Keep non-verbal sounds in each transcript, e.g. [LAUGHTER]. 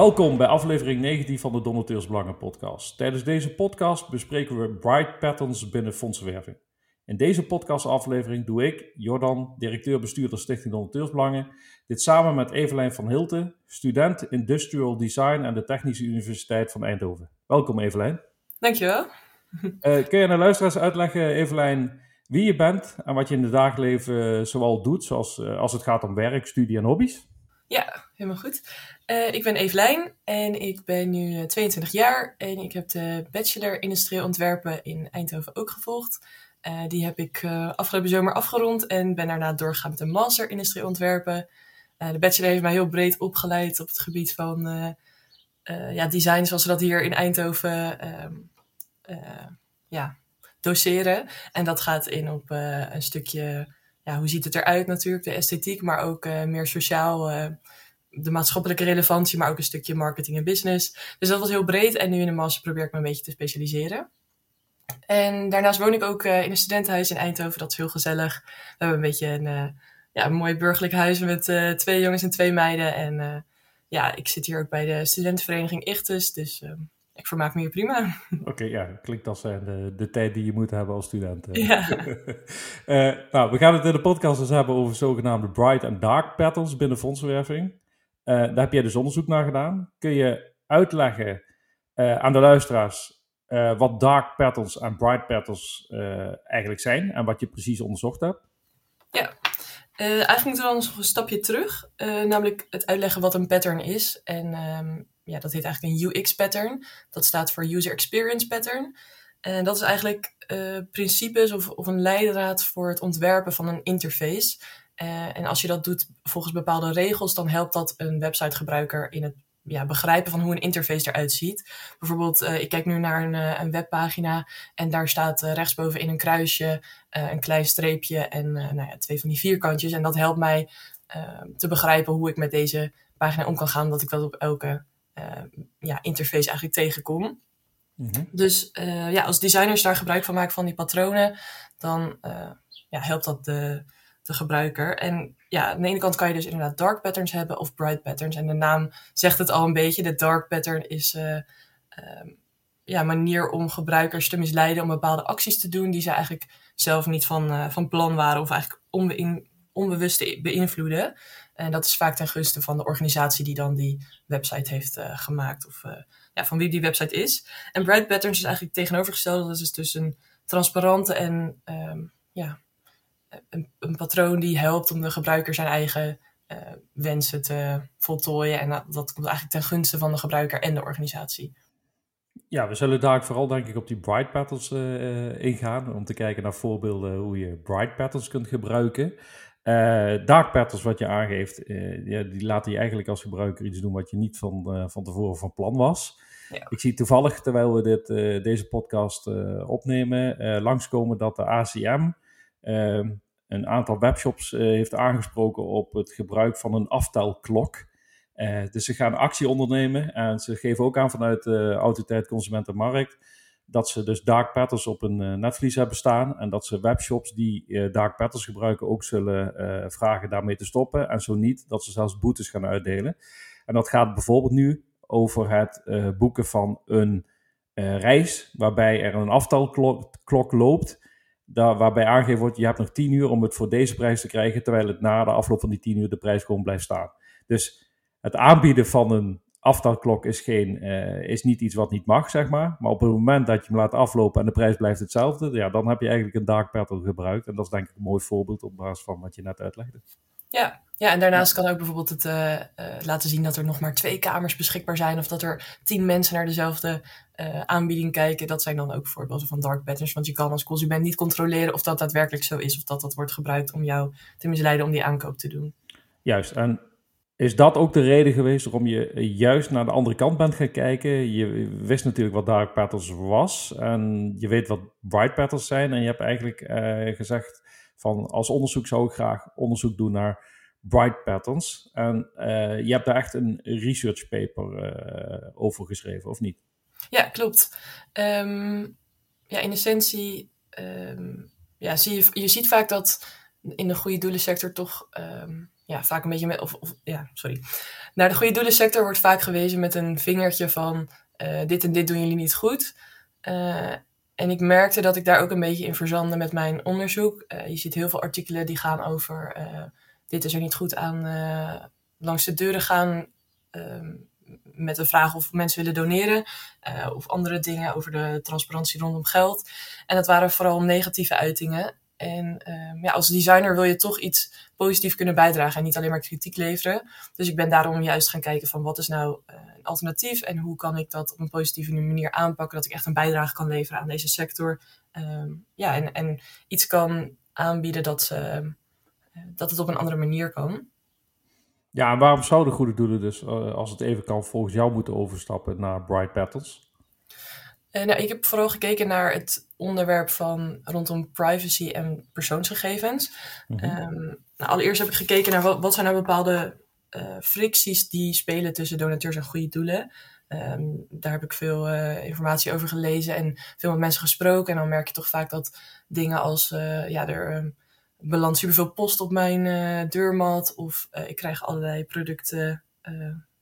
Welkom bij aflevering 19 van de Donateursbelangen podcast. Tijdens deze podcast bespreken we bright patterns binnen fondsenwerving. In deze podcastaflevering doe ik, Jordan, directeur-bestuurder Stichting Donateursbelangen, dit samen met Evelijn van Hilten, student Industrial Design aan de Technische Universiteit van Eindhoven. Welkom Evelijn. Dankjewel. Uh, kun je aan de luisteraars uitleggen, Evelijn, wie je bent en wat je in het dagelijks leven zoal doet, zoals uh, als het gaat om werk, studie en hobby's? Ja, helemaal goed. Uh, ik ben Evelijn en ik ben nu 22 jaar en ik heb de bachelor industrieel ontwerpen in Eindhoven ook gevolgd. Uh, die heb ik afgelopen zomer afgerond en ben daarna doorgegaan met een master industrieel ontwerpen. de bachelor heeft mij heel breed opgeleid op het gebied van ja, design, zoals we dat hier in Eindhoven ja, doseren. En dat gaat in op een stukje, ja, hoe ziet het eruit natuurlijk, de esthetiek, maar ook meer sociaal de maatschappelijke relevantie, maar ook een stukje marketing en business. Dus dat was heel breed. En nu in de master probeer ik me een beetje te specialiseren. En daarnaast woon ik ook uh, in een studentenhuis in Eindhoven. Dat is heel gezellig. We hebben een beetje een, uh, ja, een mooi burgerlijk huis met uh, twee jongens en twee meiden. En ja, ik zit hier ook bij de studentenvereniging Ichtus. Dus ik vermaak me hier prima. [LAUGHS] Oké, okay, ja, klinkt als de, de tijd die je moet hebben als student. Ja. [LAUGHS] nou, we gaan het in de podcast dus hebben over zogenaamde bright en dark patterns binnen fondsenwerving. Daar heb jij dus onderzoek naar gedaan. Kun je uitleggen aan de luisteraars uh, wat dark patterns en bright patterns eigenlijk zijn en wat je precies onderzocht hebt? Ja, eigenlijk moeten we dan nog een stapje terug, namelijk het uitleggen wat een pattern is. En um, ja, dat heet eigenlijk een UX-pattern. Dat staat voor User Experience Pattern. En dat is eigenlijk principes of, of een leidraad voor het ontwerpen van een interface. En als je dat doet volgens bepaalde regels, dan helpt dat een websitegebruiker in het ja, begrijpen van hoe een interface eruit ziet. Bijvoorbeeld, uh, ik kijk nu naar een, uh, een webpagina en daar staat rechtsboven in een kruisje een klein streepje en nou ja, twee van die vierkantjes. En dat helpt mij te begrijpen hoe ik met deze pagina om kan gaan, omdat ik dat op elke ja, interface eigenlijk tegenkom. Mm -hmm. Dus ja, als designers daar gebruik van maken van die patronen, dan ja, helpt dat de, de gebruiker. En ja, aan de ene kant kan je dus inderdaad dark patterns hebben of bright patterns. En de naam zegt het al een beetje. De dark pattern is uh, uh, ja, manier om gebruikers te misleiden om bepaalde acties te doen die ze eigenlijk zelf niet van, uh, van plan waren of eigenlijk onbewust te beïnvloeden. En dat is vaak ten gunste van de organisatie die dan die website heeft gemaakt of ja, van wie die website is. En bright patterns is eigenlijk tegenovergesteld. Dat is dus een transparante en um, ja, een, een, patroon die helpt om de gebruiker zijn eigen uh, wensen te voltooien. En dat, dat, komt eigenlijk ten gunste van de gebruiker en de organisatie. Ja, we zullen daar vooral denk ik op die bright patterns uh, ingaan. Om te kijken naar voorbeelden hoe je bright patterns kunt gebruiken. Uh, dark patterns wat je aangeeft, ja, die laten je eigenlijk als gebruiker iets doen wat je niet van, van tevoren van plan was. Ja. Ik zie toevallig, terwijl we dit, deze podcast opnemen, langskomen dat de ACM een aantal webshops eh, heeft aangesproken op het gebruik van een aftelklok. Uh, dus ze gaan actie ondernemen en ze geven ook aan vanuit de Autoriteit Consumentenmarkt dat ze dus dark patterns op een uh, netvlies hebben staan en dat ze webshops die dark patterns gebruiken ook zullen vragen daarmee te stoppen en zo niet dat ze zelfs boetes gaan uitdelen. En dat gaat bijvoorbeeld nu over het boeken van een reis waarbij er een aftelklok loopt daar, waarbij aangegeven wordt, je hebt nog 10 uur om het voor deze prijs te krijgen, terwijl het na de afloop van die 10 uur de prijs gewoon blijft staan. Dus het aanbieden van een aftelklok is, geen, uh, is niet iets wat niet mag, zeg maar. Maar op het moment dat je hem laat aflopen en de prijs blijft hetzelfde, ja, dan heb je eigenlijk een dark pattern gebruikt. En dat is denk ik een mooi voorbeeld op basis van wat je net uitlegde. Ja, ja en daarnaast kan ook bijvoorbeeld het uh, uh, laten zien dat er nog maar twee kamers beschikbaar zijn. Of dat er tien mensen naar dezelfde uh, aanbieding kijken. Dat zijn dan ook voorbeelden van dark patterns. Want je kan als consument niet controleren of dat daadwerkelijk zo is. Of dat dat wordt gebruikt om jou te misleiden om die aankoop te doen. Juist, en is dat ook de reden geweest waarom je juist naar de andere kant bent gaan kijken? Je wist natuurlijk wat dark patterns was. En je weet wat bright patterns zijn. En je hebt eigenlijk gezegd van als onderzoek zou ik graag onderzoek doen naar bright patterns. En uh, je hebt daar echt een research paper over geschreven, of niet? Ja, klopt. Um, ja, in essentie um, ja, zie je, je ziet vaak dat in de goede doelensector toch um, ja, vaak een beetje met, of, of, ja, sorry. Naar de goede doelensector wordt vaak gewezen met een vingertje van uh, dit en dit doen jullie niet goed. Uh, en ik merkte dat ik daar ook een beetje in verzandde met mijn onderzoek. Uh, je ziet heel veel artikelen die gaan over dit is er niet goed aan langs de deuren gaan ehm, met de vraag of mensen willen doneren. of andere dingen over de transparantie rondom geld. En dat waren vooral negatieve uitingen. En uh, ja, als designer wil je toch iets positief kunnen bijdragen en niet alleen maar kritiek leveren. Dus ik ben daarom juist gaan kijken van wat is nou uh, een alternatief en hoe kan ik dat op een positieve manier aanpakken dat ik echt een bijdrage kan leveren aan deze sector. Um, ja, en, en iets kan aanbieden dat, ze, uh, dat het op een andere manier kan. Ja, en waarom zouden goede doelen dus, eh, als het even kan, volgens jou moeten overstappen naar Bright Petals? Uh, nou, ik heb vooral gekeken naar het onderwerp van rondom privacy en persoonsgegevens. Mm -hmm. um, nou, allereerst heb ik gekeken naar wat, wat zijn nou bepaalde uh, fricties die spelen tussen donateurs en goede doelen. Um, daar heb ik veel uh, informatie over gelezen en veel met mensen gesproken. En dan merk je toch vaak dat dingen als, ja, er um, belandt superveel post op mijn deurmat. Of ik krijg allerlei producten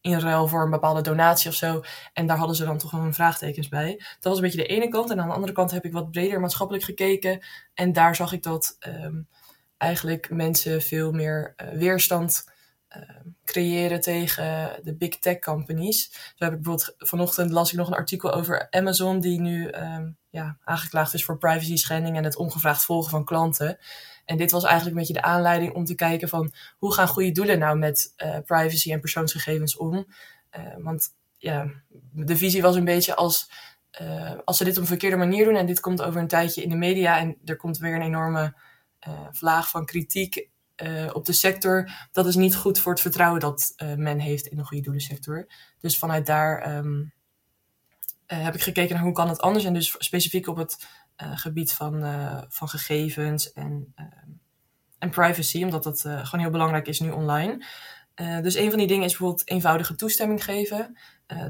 in ruil voor een bepaalde donatie of zo. En daar hadden ze dan toch wel een vraagtekens bij. Dat was een beetje de ene kant. En aan de andere kant heb ik wat breder maatschappelijk gekeken. En daar zag ik dat um, eigenlijk mensen veel meer uh, weerstand uh, creëren tegen de big tech companies. Zo heb ik bijvoorbeeld vanochtend las ik nog een artikel over Amazon, die nu um, ja, aangeklaagd is voor privacy schending en het ongevraagd volgen van klanten. En dit was eigenlijk een beetje de aanleiding om te kijken van hoe gaan goede doelen nou met uh, privacy en persoonsgegevens om. Uh, want ja, de visie was een beetje als, uh, als ze dit op een verkeerde manier doen en dit komt over een tijdje in de media en er komt weer een enorme vlaag van kritiek op de sector. Dat is niet goed voor het vertrouwen dat men heeft in de goede doelensector. Dus vanuit daar um, heb ik gekeken naar hoe kan het anders en dus specifiek op het gebied van, uh, van gegevens en, uh, en privacy, omdat dat gewoon heel belangrijk is nu online. dus een van die dingen is bijvoorbeeld eenvoudige toestemming geven.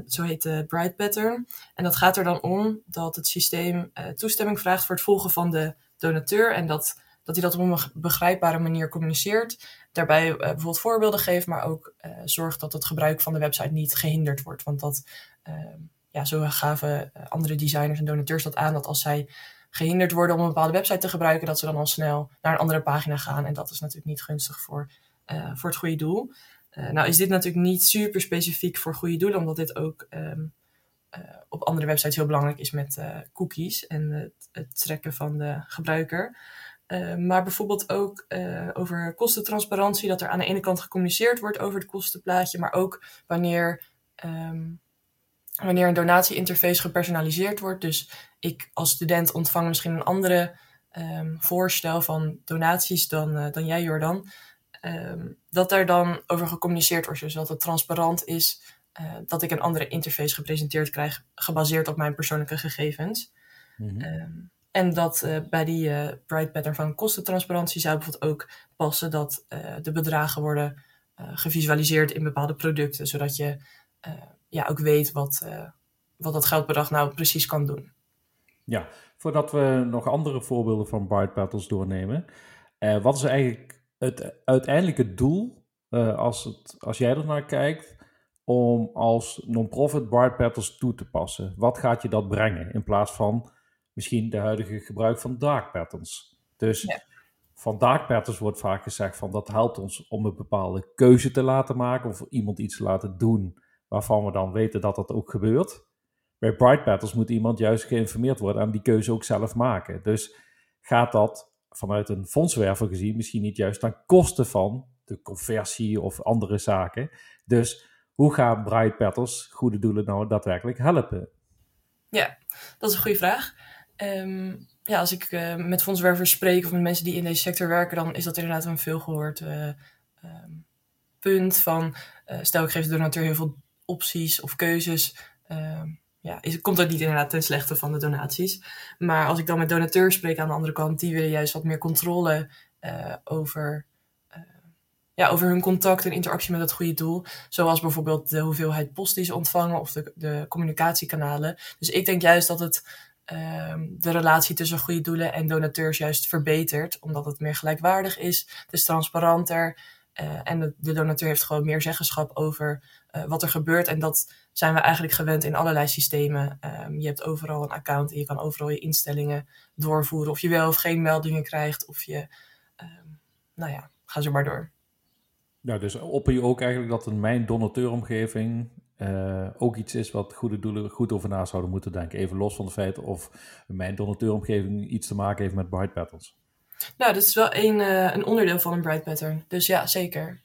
zo heet de Bright Pattern. En dat gaat er dan om dat het systeem toestemming vraagt voor het volgen van de donateur en dat, dat hij dat op een begrijpbare manier communiceert. Daarbij bijvoorbeeld voorbeelden geeft, maar ook zorgt dat het gebruik van de website niet gehinderd wordt. Want dat, ja, zo gaven andere designers en donateurs dat aan, dat als zij gehinderd worden om een bepaalde website te gebruiken, dat ze dan al snel naar een andere pagina gaan. En dat is natuurlijk niet gunstig voor, uh, voor het goede doel. Uh, nou is dit natuurlijk niet super specifiek voor goede doelen, omdat dit ook um, uh, op andere websites heel belangrijk is met cookies en het, het, trekken van de gebruiker. maar bijvoorbeeld ook over kostentransparantie, dat er aan de ene kant gecommuniceerd wordt over het kostenplaatje, maar ook wanneer um, wanneer een donatieinterface gepersonaliseerd wordt. Dus ik als student ontvang misschien een andere um, voorstel van donaties dan, uh, dan jij, Jordan. Um, dat daar dan over gecommuniceerd wordt. Dus dat het transparant is uh, dat ik een andere interface gepresenteerd krijg, gebaseerd op mijn persoonlijke gegevens. Mm -hmm. um, en dat uh, bij die Bright Pattern van kostentransparantie zou bijvoorbeeld ook passen dat de bedragen worden gevisualiseerd in bepaalde producten, zodat je ja, ook weet wat, uh, wat dat geldbedrag nou precies kan doen. Ja, voordat we nog andere voorbeelden van Bright Battles doornemen. Uh, wat is eigenlijk het uiteindelijke doel, uh, als, het, als jij er naar kijkt, om als non-profit Bright Battles toe te passen? Wat gaat je dat brengen in plaats van misschien de huidige gebruik van dark patterns? Dus ja. van dark patterns wordt vaak gezegd van dat helpt ons om een bepaalde keuze te laten maken of iemand iets te laten doen waarvan we dan weten dat dat ook gebeurt. Bij Bright Battles moet iemand juist geïnformeerd worden en die keuze ook zelf maken. Dus gaat dat vanuit een fondswerver gezien misschien niet juist ten koste van de conversie of andere zaken. Dus hoe gaan Bright Battles goede doelen nou daadwerkelijk helpen? Ja, dat is een goede vraag. Um, ja, als ik uh, met fondswervers spreek of met mensen die in deze sector werken, dan is dat inderdaad een veelgehoord uh, punt van, uh, stel ik geef de donateur heel veel opties of keuzes. Uh, ja, komt dat niet inderdaad ten slechte van de donaties. Maar als ik dan met donateurs spreek aan de andere kant, die willen juist wat meer controle uh, over, uh, ja, over hun contact en interactie met het goede doel. Zoals bijvoorbeeld de hoeveelheid post die ze ontvangen of de, de communicatiekanalen. Dus ik denk juist dat het ehm, de relatie tussen goede doelen en donateurs juist verbetert, omdat het meer gelijkwaardig is. Het is transparanter. en de, de, donateur heeft gewoon meer zeggenschap over wat er gebeurt. En dat zijn we eigenlijk gewend in allerlei systemen. Ehm, je hebt overal een account en je kan overal je instellingen doorvoeren. Of je wel of geen meldingen krijgt. Of je, ehm, nou ja, ga zo maar door. Ja, dus opper je ook eigenlijk dat een mijn donateuromgeving uh, ook iets is wat goede doelen goed over na zouden moeten denken. Even los van het feit of mijn donateuromgeving iets te maken heeft met bright patterns. Nou, dat is wel een, uh, een onderdeel van een bright pattern. Dus ja, zeker.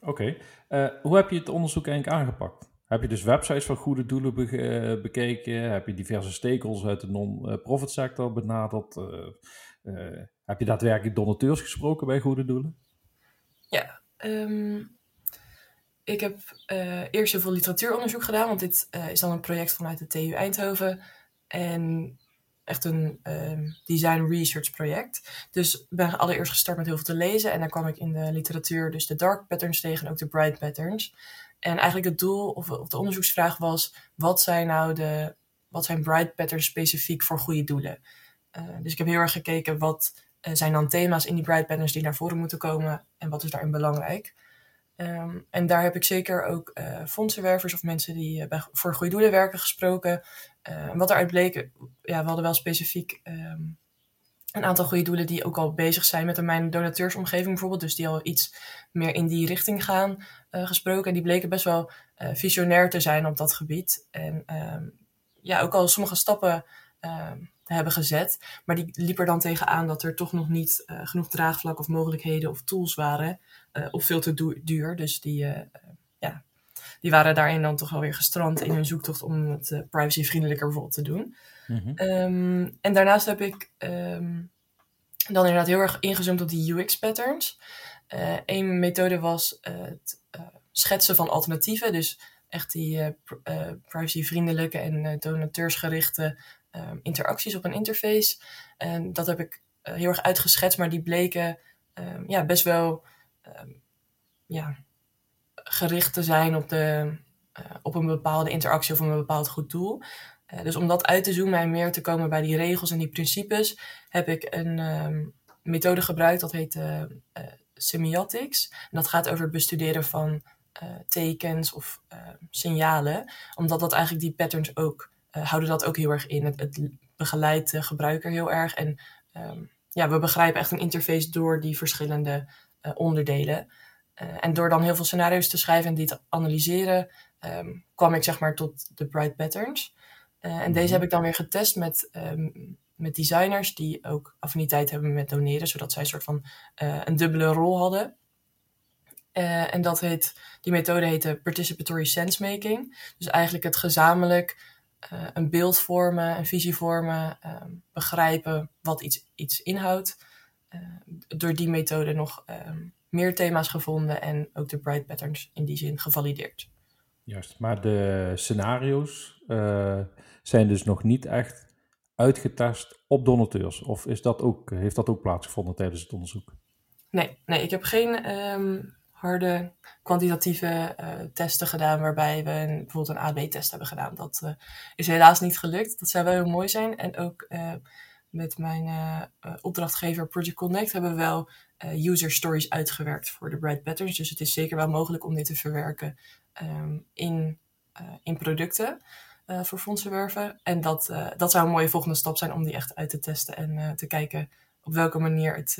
Oké. Uh, hoe heb je het onderzoek eigenlijk aangepakt? Heb je dus websites van goede doelen be bekeken? Heb je diverse stakeholders uit de non-profit sector benaderd? heb je daadwerkelijk donateurs gesproken bij goede doelen? Ja, um, ik heb eerst heel veel literatuuronderzoek gedaan, want dit is dan een project vanuit de TU Eindhoven. En echt een um, design research project. Dus ben allereerst gestart met heel veel te lezen. En dan kwam ik in de literatuur dus de dark patterns tegen en ook de bright patterns. En eigenlijk het doel of, de onderzoeksvraag was: wat zijn nou de wat zijn bright patterns specifiek voor goede doelen? Uh, dus ik heb heel erg gekeken wat zijn dan thema's in die bright patterns die naar voren moeten komen en wat is daarin belangrijk. Um, en daar heb ik zeker ook uh, fondsenwervers of mensen die uh, bij, voor goede doelen werken gesproken. En wat eruit bleek, ja, we hadden wel specifiek um, een aantal goede doelen die ook al bezig zijn met mijn donateursomgeving bijvoorbeeld. Dus die al iets meer in die richting gaan gesproken. En die bleken best wel visionair te zijn op dat gebied. En ja, ook al sommige stappen hebben gezet. Maar die liep er dan tegenaan dat er toch nog niet uh, genoeg draagvlak of mogelijkheden of tools waren. Uh, of veel te duur. Dus die, uh, ja, die waren daarin dan toch wel weer gestrand in hun zoektocht om het privacyvriendelijker bijvoorbeeld te doen. Mm -hmm. um, en daarnaast heb ik um, dan inderdaad heel erg ingezoomd op die UX-patterns. Een methode was het schetsen van alternatieven. Dus echt die privacyvriendelijke en donateursgerichte um, interacties op een interface. En dat heb ik uh, heel erg uitgeschetst, maar die bleken um, ja, best wel um, ja, gericht te zijn op, de, uh, op een bepaalde interactie of een bepaald goed doel. Uh, dus om dat uit te zoomen en meer te komen bij die regels en die principes, heb ik een methode gebruikt dat heet semiotics. En dat gaat over het bestuderen van tekens of signalen, omdat dat eigenlijk die patterns ook uh, houden dat ook heel erg in. Het, het begeleidt de gebruiker heel erg. En um, ja, we begrijpen echt een interface door die verschillende onderdelen. En door dan heel veel scenario's te schrijven en die te analyseren, um, kwam ik zeg maar tot de bright patterns. en deze mhm. heb ik dan weer getest met, um, met designers die ook affiniteit hebben met doneren, zodat zij een soort van een dubbele rol hadden. En dat heet, die methode heette participatory sensemaking. Dus eigenlijk het gezamenlijk uh, een beeld vormen, een visie vormen, uh, begrijpen wat iets, iets inhoudt. Uh, door die methode nog ehm, meer thema's gevonden en ook de bright patterns in die zin gevalideerd. Juist, maar de scenario's eh, zijn dus nog niet echt uitgetest op donateurs. Of is dat ook, heeft dat ook plaatsgevonden tijdens het onderzoek? Nee, nee ik heb geen um, harde kwantitatieve uh, testen gedaan, waarbij we een, bijvoorbeeld een AB-test hebben gedaan. Dat uh, is helaas niet gelukt. Dat zou wel heel mooi zijn. En ook uh, met mijn opdrachtgever Project Connect hebben we wel user stories uitgewerkt voor de Bright Patterns. Dus het is zeker wel mogelijk om dit te verwerken um, in, in producten. voor fondsenwerven. En dat, dat zou een mooie volgende stap zijn om die echt uit te testen en te kijken op welke manier het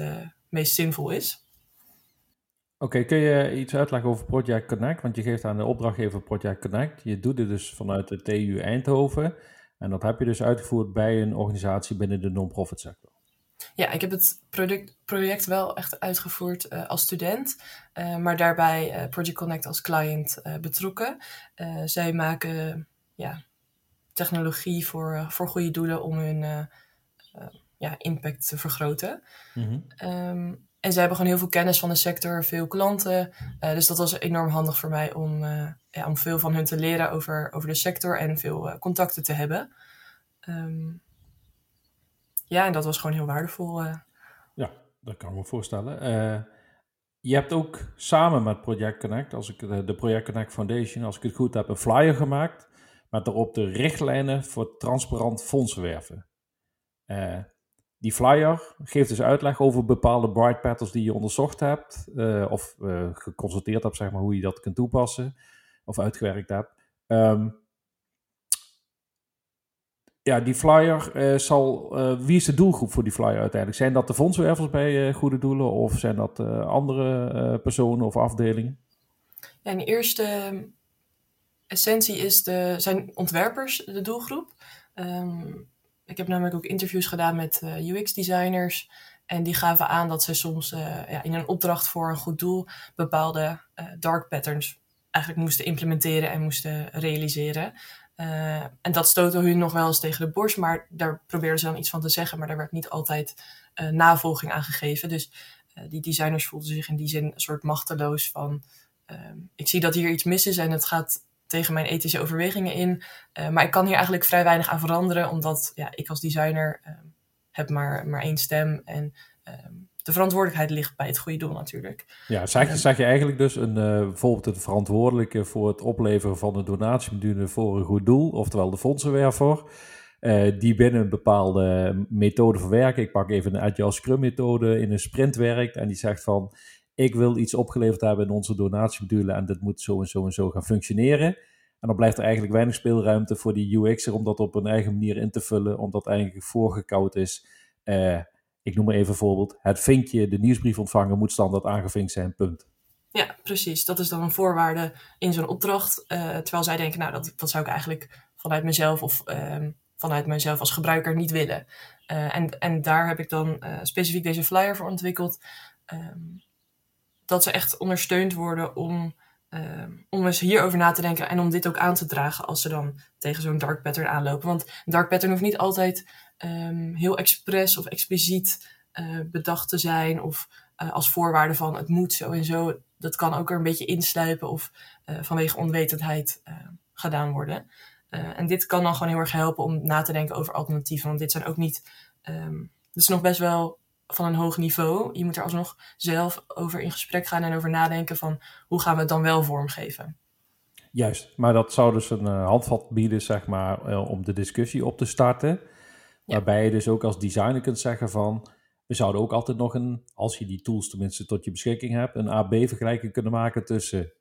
meest zinvol is. Oké, kun je iets uitleggen over Project Connect? Want je geeft aan de opdrachtgever Project Connect. Je doet dit dus vanuit de TU Eindhoven. En dat heb je dus uitgevoerd bij een organisatie binnen de non-profit sector. Ja, ik heb het product, project wel echt uitgevoerd uh, als student, uh, maar daarbij uh, Project Connect als client betrokken. zij maken ja, technologie voor, voor goede doelen om hun ja, impact te vergroten. Mm -hmm. um, en ze hebben gewoon heel veel kennis van de sector, veel klanten. Uh, dus dat was enorm handig voor mij om, uh, ja, om veel van hun te leren over, over de sector en veel uh, contacten te hebben. Um, ja, en dat was gewoon heel waardevol. Ja, dat kan ik me voorstellen. je hebt ook samen met Project Connect, als ik de Project Connect Foundation, als ik het goed heb, een flyer gemaakt met daarop de richtlijnen voor transparant fondsenwerven. Die flyer geeft dus uitleg over bepaalde bright patterns die je onderzocht hebt. Uh, of uh, geconsulteerd hebt, zeg maar, hoe je dat kunt toepassen. Of uitgewerkt hebt. Um, ja, die flyer uh, zal. wie is de doelgroep voor die flyer uiteindelijk? Zijn dat de fondswervers bij Goede Doelen? Of zijn dat andere personen of afdelingen? Ja, in eerste essentie is de, zijn ontwerpers de doelgroep. Um, ik heb namelijk ook interviews gedaan met eh, UX-designers. En die gaven aan dat ze soms uh, ja, in een opdracht voor een goed doel bepaalde uh, dark patterns eigenlijk moesten implementeren en moesten realiseren. en dat stootte hun nog wel eens tegen de borst, maar daar probeerden ze dan iets van te zeggen, maar daar werd niet altijd navolging aan gegeven. Dus die designers voelden zich in die zin een soort machteloos van ehm, ik zie dat hier iets mis is en het gaat tegen mijn ethische overwegingen in. Uh, maar ik kan hier eigenlijk vrij weinig aan veranderen, omdat ja, ik als designer uh, heb maar, maar één stem en uh, de verantwoordelijkheid ligt bij het goede doel natuurlijk. Ja, zeg, je, zeg je eigenlijk dus een, uh, bijvoorbeeld de verantwoordelijke voor het opleveren van een donatiemodule voor een goed doel, oftewel de fondsenwerver, die binnen een bepaalde methode verwerken. Ik pak even een Agile Scrum methode in een sprint werkt en die zegt van ik wil iets opgeleverd hebben in onze donatiemodule en dit moet zo en zo en zo gaan functioneren. En dan blijft er eigenlijk weinig speelruimte voor die UX'er om dat op een eigen manier in te vullen, omdat eigenlijk voorgekoud is. Uh, ik noem maar even voorbeeld. Het vinkje, de nieuwsbrief ontvangen, moet standaard aangevinkt zijn, punt. Ja, precies. Dat is dan een voorwaarde in zo'n opdracht. Uh, terwijl zij denken, nou, dat, dat zou ik eigenlijk vanuit mezelf of uh, vanuit mezelf als gebruiker niet willen. Uh, en, en daar heb ik dan specifiek deze flyer voor ontwikkeld. Um, dat ze echt ondersteund worden om, uh, om eens hierover na te denken en om dit ook aan te dragen als ze dan tegen zo'n dark pattern aanlopen. Want een dark pattern hoeft niet altijd um, heel expres of expliciet uh, bedacht te zijn of uh, als voorwaarde van het moet zo en zo. Dat kan ook er een beetje insluipen of uh, vanwege onwetendheid gedaan worden. en dit kan dan gewoon heel erg helpen om na te denken over alternatieven. Want dit zijn ook niet. Um, dit is nog best wel van een hoog niveau. Je moet er alsnog zelf over in gesprek gaan en over nadenken van hoe gaan we het dan wel vormgeven. Juist, maar dat zou dus een uh, handvat bieden, zeg maar, uh, om de discussie op te starten. Waarbij je dus ook als designer kunt zeggen van, we zouden ook altijd nog een, als je die tools tenminste tot je beschikking hebt, een AB-vergelijking kunnen maken tussen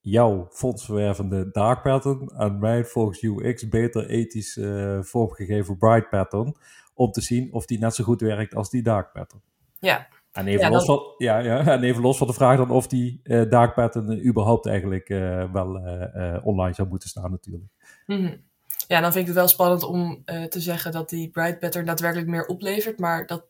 jouw fondsverwervende dark pattern en mijn volgens UX beter ethisch uh, vormgegeven bright pattern om te zien of die net zo goed werkt als die dark pattern. Ja. En even, los, van, ja, ja, en even los van de vraag dan of die uh, dark pattern überhaupt eigenlijk uh, wel uh, online zou moeten staan natuurlijk. Mm -hmm. Ja, dan vind ik het wel spannend om te zeggen dat die bright pattern daadwerkelijk meer oplevert, maar dat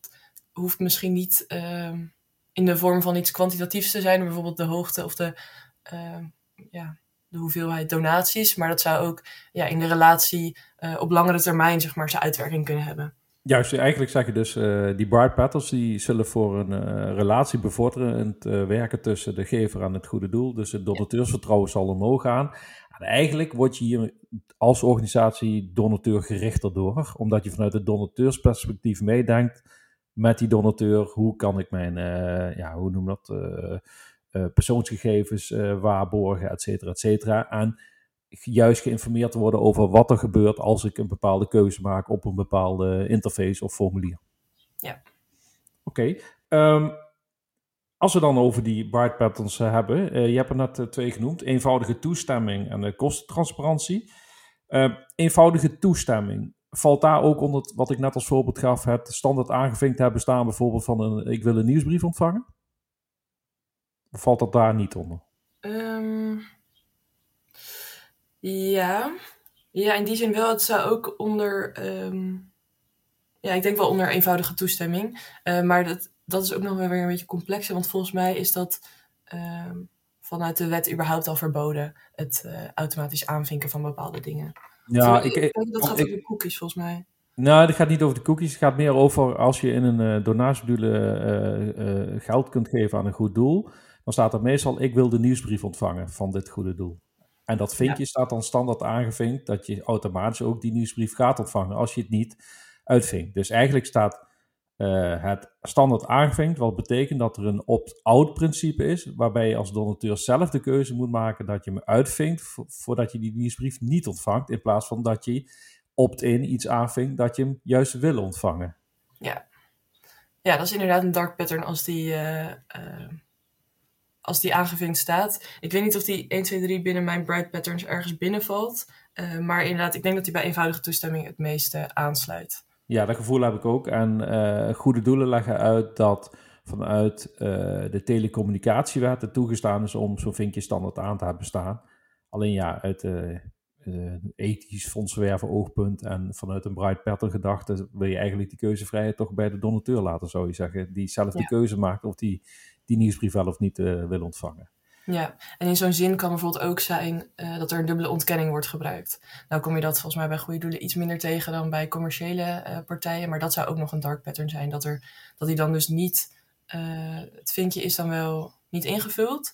hoeft misschien niet ehm, in de vorm van iets kwantitatiefs te zijn, bijvoorbeeld de hoogte of de, ehm, ja, de hoeveelheid donaties, maar dat zou ook ja, in de relatie op langere termijn zeg maar, zijn uitwerking kunnen hebben. Juist, eigenlijk zeg je dus, uh, die bright patterns die zullen voor een uh, relatie bevorderen uh, werken tussen de gever en het goede doel. Dus het donateursvertrouwen zal omhoog gaan. En eigenlijk word je hier als organisatie donateur gerichter door, omdat je vanuit het donateursperspectief meedenkt met die donateur. Hoe kan ik mijn, ja, hoe noem dat, persoonsgegevens waarborgen, et cetera, et cetera. En juist geïnformeerd te worden over wat er gebeurt als ik een bepaalde keuze maak op een bepaalde interface of formulier. Ja. Oké. Okay. Um, ehm, als we dan over die bright patterns uh, hebben, uh, je hebt er net uh, twee genoemd: eenvoudige toestemming en kostentransparantie. Ehm, eenvoudige toestemming. Valt daar ook onder wat ik net als voorbeeld gaf, het standaard aangevinkt hebben staan, bijvoorbeeld van een, ik wil een nieuwsbrief ontvangen? Of valt dat daar niet onder? Um, ja. Ja, in die zin wel. Het zou ook onder... Ehm, ja, ik denk wel onder eenvoudige toestemming. Uh, maar dat, dat is ook nog wel weer een beetje complexer. Want volgens mij is dat uh, vanuit de wet überhaupt al verboden. Het uh, automatisch aanvinken van bepaalde dingen. Ja, ik, ik, dat gaat over cookies volgens mij. Nou, dat gaat niet over de cookies. Het gaat meer over als je in een uh, donatiemodule geld kunt geven aan een goed doel. Dan staat er meestal, ik wil de nieuwsbrief ontvangen van dit goede doel. En dat vinkje staat dan standaard aangevinkt dat je automatisch ook die nieuwsbrief gaat ontvangen als je het niet uitvinkt. Dus eigenlijk staat uh, het standaard aangevinkt, wat betekent dat er een opt-out principe is, waarbij je als donateur zelf de keuze moet maken dat je hem uitvinkt voordat je die nieuwsbrief niet ontvangt, in plaats van dat je opt-in iets aanvinkt dat je hem juist wil ontvangen. Ja. Ja, dat is inderdaad een dark pattern als die, uh, als die aangevinkt staat. Ik weet niet of die 1, 2, 3 binnen mijn bright patterns ergens binnenvalt. Uh, maar inderdaad, ik denk dat die bij eenvoudige toestemming het meeste aansluit. Ja, dat gevoel heb ik ook. En goede doelen leggen uit dat vanuit de telecommunicatiewet het toegestaan is om zo'n vinkje standaard aan te hebben staan. Alleen ja, uit uh, ethisch fondsenwerven oogpunt en vanuit een bright pattern gedachte wil je eigenlijk die keuzevrijheid toch bij de donateur laten, zou je zeggen. Die zelf de keuze maakt of die die nieuwsbrief wel of niet uh, wil ontvangen. Ja, en in zo'n zin kan bijvoorbeeld ook zijn uh, dat er een dubbele ontkenning wordt gebruikt. Nou kom je dat volgens mij bij goede doelen iets minder tegen dan bij commerciële uh, partijen, maar dat zou ook nog een dark pattern zijn. Dat, er, dat die dan dus niet, het vinkje is dan wel niet ingevuld,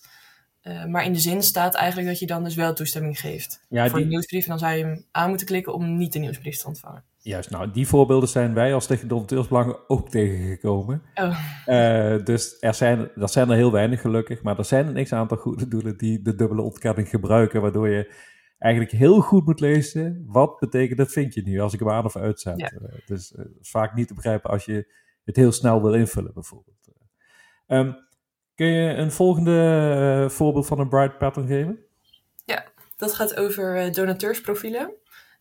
uh, maar in de zin staat eigenlijk dat je dan dus wel toestemming geeft ja, voor die... de nieuwsbrief. En dan zou je hem aan moeten klikken om niet de nieuwsbrief te ontvangen. Juist, nou die voorbeelden zijn wij als tegen donateursbelangen ook tegengekomen. Oh. Uh, dus er zijn, dat zijn er heel weinig gelukkig, maar er zijn een x-aantal goede doelen die de dubbele ontkenning gebruiken, waardoor je eigenlijk heel goed moet lezen, wat betekent dat vind je nu als ik hem aan of uitzet. Ja. Uh, dus vaak niet te begrijpen als je het heel snel wil invullen bijvoorbeeld. Um, Kun je een volgende voorbeeld van een bright pattern geven? Ja, dat gaat over donateursprofielen.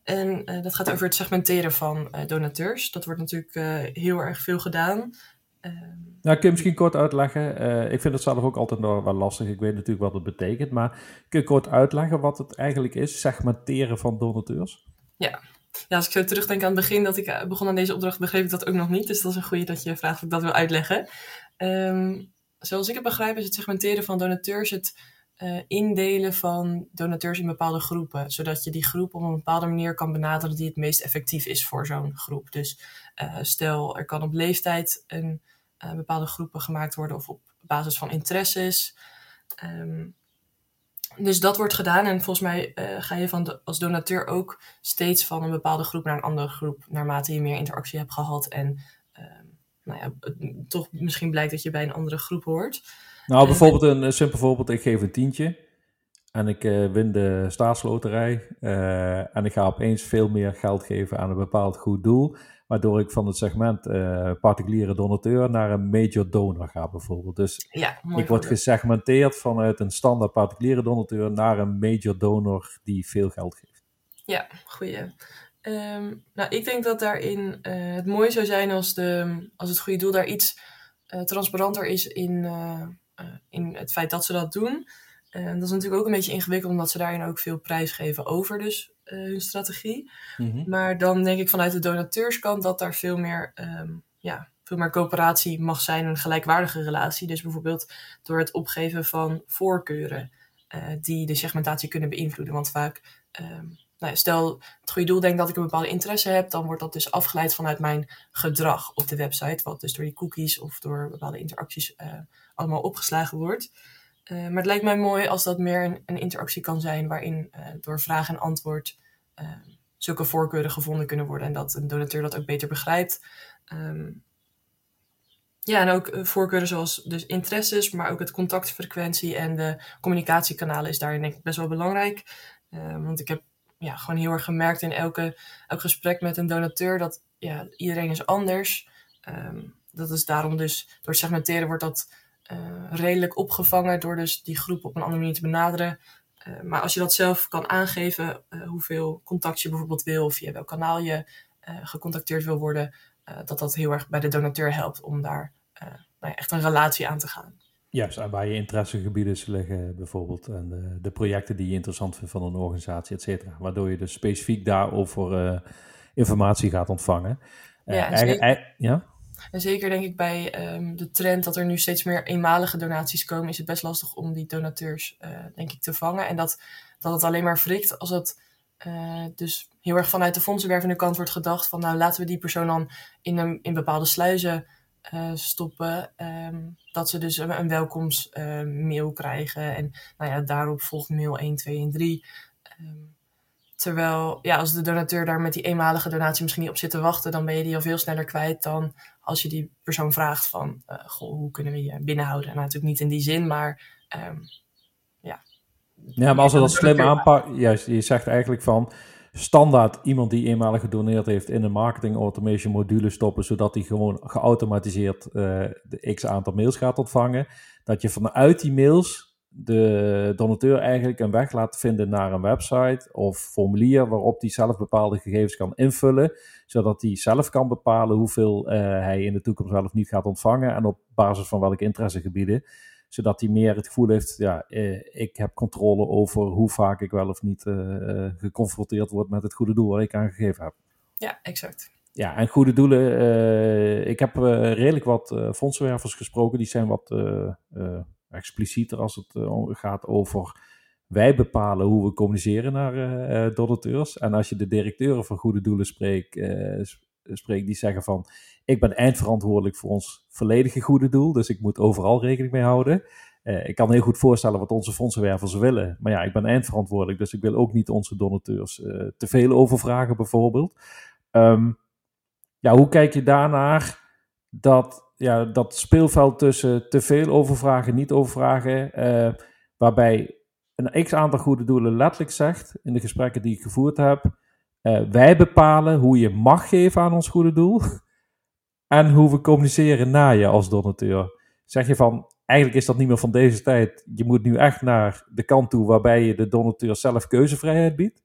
En uh, dat gaat over het segmenteren van donateurs. Dat wordt natuurlijk heel erg veel gedaan. Ehm, nou, kun je misschien kort uitleggen? ik vind het zelf ook altijd nog wel lastig. Ik weet natuurlijk wat het betekent. Maar kun je kort uitleggen wat het eigenlijk is, segmenteren van donateurs? Ja, ja, als ik zo terugdenk aan het begin dat ik begon aan deze opdracht, begreep ik dat ook nog niet. Dus dat is een goede dat je vraagt of ik dat wil uitleggen. Um, zoals ik het begrijp, is het segmenteren van donateurs het uh, indelen van donateurs in bepaalde groepen. Zodat je die groep op een bepaalde manier kan benaderen die het meest effectief is voor zo'n groep. Dus uh, stel, er kan op leeftijd een uh, bepaalde groepen gemaakt worden of op basis van interesses. Um, dus dat wordt gedaan en volgens mij ga je van als donateur ook steeds van een bepaalde groep naar een andere groep, naarmate je meer interactie hebt gehad en nou ja, toch misschien blijkt dat je bij een andere groep hoort. Nou, bijvoorbeeld een, simpel voorbeeld. Ik geef een tientje en ik uh, win de staatsloterij. Uh, en ik ga opeens veel meer geld geven aan een bepaald goed doel. Waardoor ik van het segment uh, particuliere donateur naar een major donor ga bijvoorbeeld. Dus ja, ik word gesegmenteerd vanuit een standaard particuliere donateur naar een major donor die veel geld geeft. Ja, goeie. Um, nou, ik denk dat daarin het mooi zou zijn als, de, als het goede doel daar iets transparanter is in, in het feit dat ze dat doen. dat is natuurlijk ook een beetje ingewikkeld, omdat ze daarin ook veel prijs geven over dus, hun strategie. Mm -hmm. Maar dan denk ik vanuit de donateurskant dat daar veel meer, um, ja, veel meer coöperatie mag zijn, een gelijkwaardige relatie. Dus bijvoorbeeld door het opgeven van voorkeuren die de segmentatie kunnen beïnvloeden. Want vaak um, nou, stel het goede doel denkt dat ik een bepaalde interesse heb, dan wordt dat dus afgeleid vanuit mijn gedrag op de website, wat dus door die cookies of door bepaalde interacties uh, allemaal opgeslagen wordt. Uh, maar het lijkt mij mooi als dat meer een, een interactie kan zijn waarin uh, door vraag en antwoord zulke voorkeuren gevonden kunnen worden en dat een donateur dat ook beter begrijpt. Um, ja, en ook voorkeuren zoals dus interesses, maar ook het contactfrequentie en de communicatiekanalen is daarin denk ik best wel belangrijk. want ik heb ja, gewoon heel erg gemerkt in elke, elk gesprek met een donateur dat ja, iedereen is anders. Um, dat is daarom dus door segmenteren wordt dat redelijk opgevangen door dus die groep op een andere manier te benaderen. Uh, maar als je dat zelf kan aangeven, uh, hoeveel contact je bijvoorbeeld wil, of via welk kanaal je gecontacteerd wil worden, dat dat heel erg bij de donateur helpt om daar nou ja, echt een relatie aan te gaan. Juist, en waar je interessegebieden liggen bijvoorbeeld. En de, de, projecten die je interessant vindt van een organisatie, et cetera. Waardoor je dus specifiek daarover uh, informatie gaat ontvangen. Uh, ja, ja? En zeker denk ik bij um, de trend dat er nu steeds meer eenmalige donaties komen, is het best lastig om die donateurs, uh, denk ik, te vangen. En dat, dat het alleen maar wrikt als het dus heel erg vanuit de fondsenwervende kant wordt gedacht van nou laten we die persoon dan in, een, in bepaalde sluizen uh, stoppen. Um, dat ze dus een, een welkomstmail krijgen. En nou ja, daarop volgt mail 1, 2 en 3. Um, terwijl, ja, als de donateur daar met die eenmalige donatie misschien niet op zit te wachten, dan ben je die al veel sneller kwijt dan als je die persoon vraagt van, uh, goh, hoe kunnen we je binnenhouden? En nou, natuurlijk niet in die zin, maar um, ja. Ja, maar als we dat slim aanpakken, juist, je zegt eigenlijk van, standaard iemand die eenmalig gedoneerd heeft in een marketing automation module stoppen, zodat hij gewoon geautomatiseerd uh, de x aantal mails gaat ontvangen. Dat je vanuit die mails de donateur eigenlijk een weg laat vinden naar een website of formulier waarop hij zelf bepaalde gegevens kan invullen, zodat hij zelf kan bepalen hoeveel uh, hij in de toekomst wel of niet gaat ontvangen en op basis van welke interessegebieden zodat hij meer het gevoel heeft, ja, eh, ik heb controle over hoe vaak ik wel of niet uh, geconfronteerd word met het goede doel waar ik aan gegeven heb. Ja, exact. Ja, en goede doelen. Ik heb redelijk wat fondsenwervers gesproken. Die zijn wat explicieter als het gaat over wij bepalen hoe we communiceren naar donateurs. En als je de directeuren van goede doelen spreekt, spreekt die zeggen van ik ben eindverantwoordelijk voor ons volledige goede doel, dus ik moet overal rekening mee houden. Uh, ik kan heel goed voorstellen wat onze fondsenwervers willen, maar ja, ik ben eindverantwoordelijk, dus ik wil ook niet onze donateurs uh, te veel overvragen bijvoorbeeld. Um, ja, hoe kijk je daarnaar dat, ja, dat speelveld tussen te veel overvragen, niet overvragen, uh, waarbij een x aantal goede doelen letterlijk zegt in de gesprekken die ik gevoerd heb, wij bepalen hoe je mag geven aan ons goede doel [LAUGHS] en hoe we communiceren na je als donateur. Zeg je van, eigenlijk is dat niet meer van deze tijd. Je moet nu echt naar de kant toe waarbij je de donateur zelf keuzevrijheid biedt?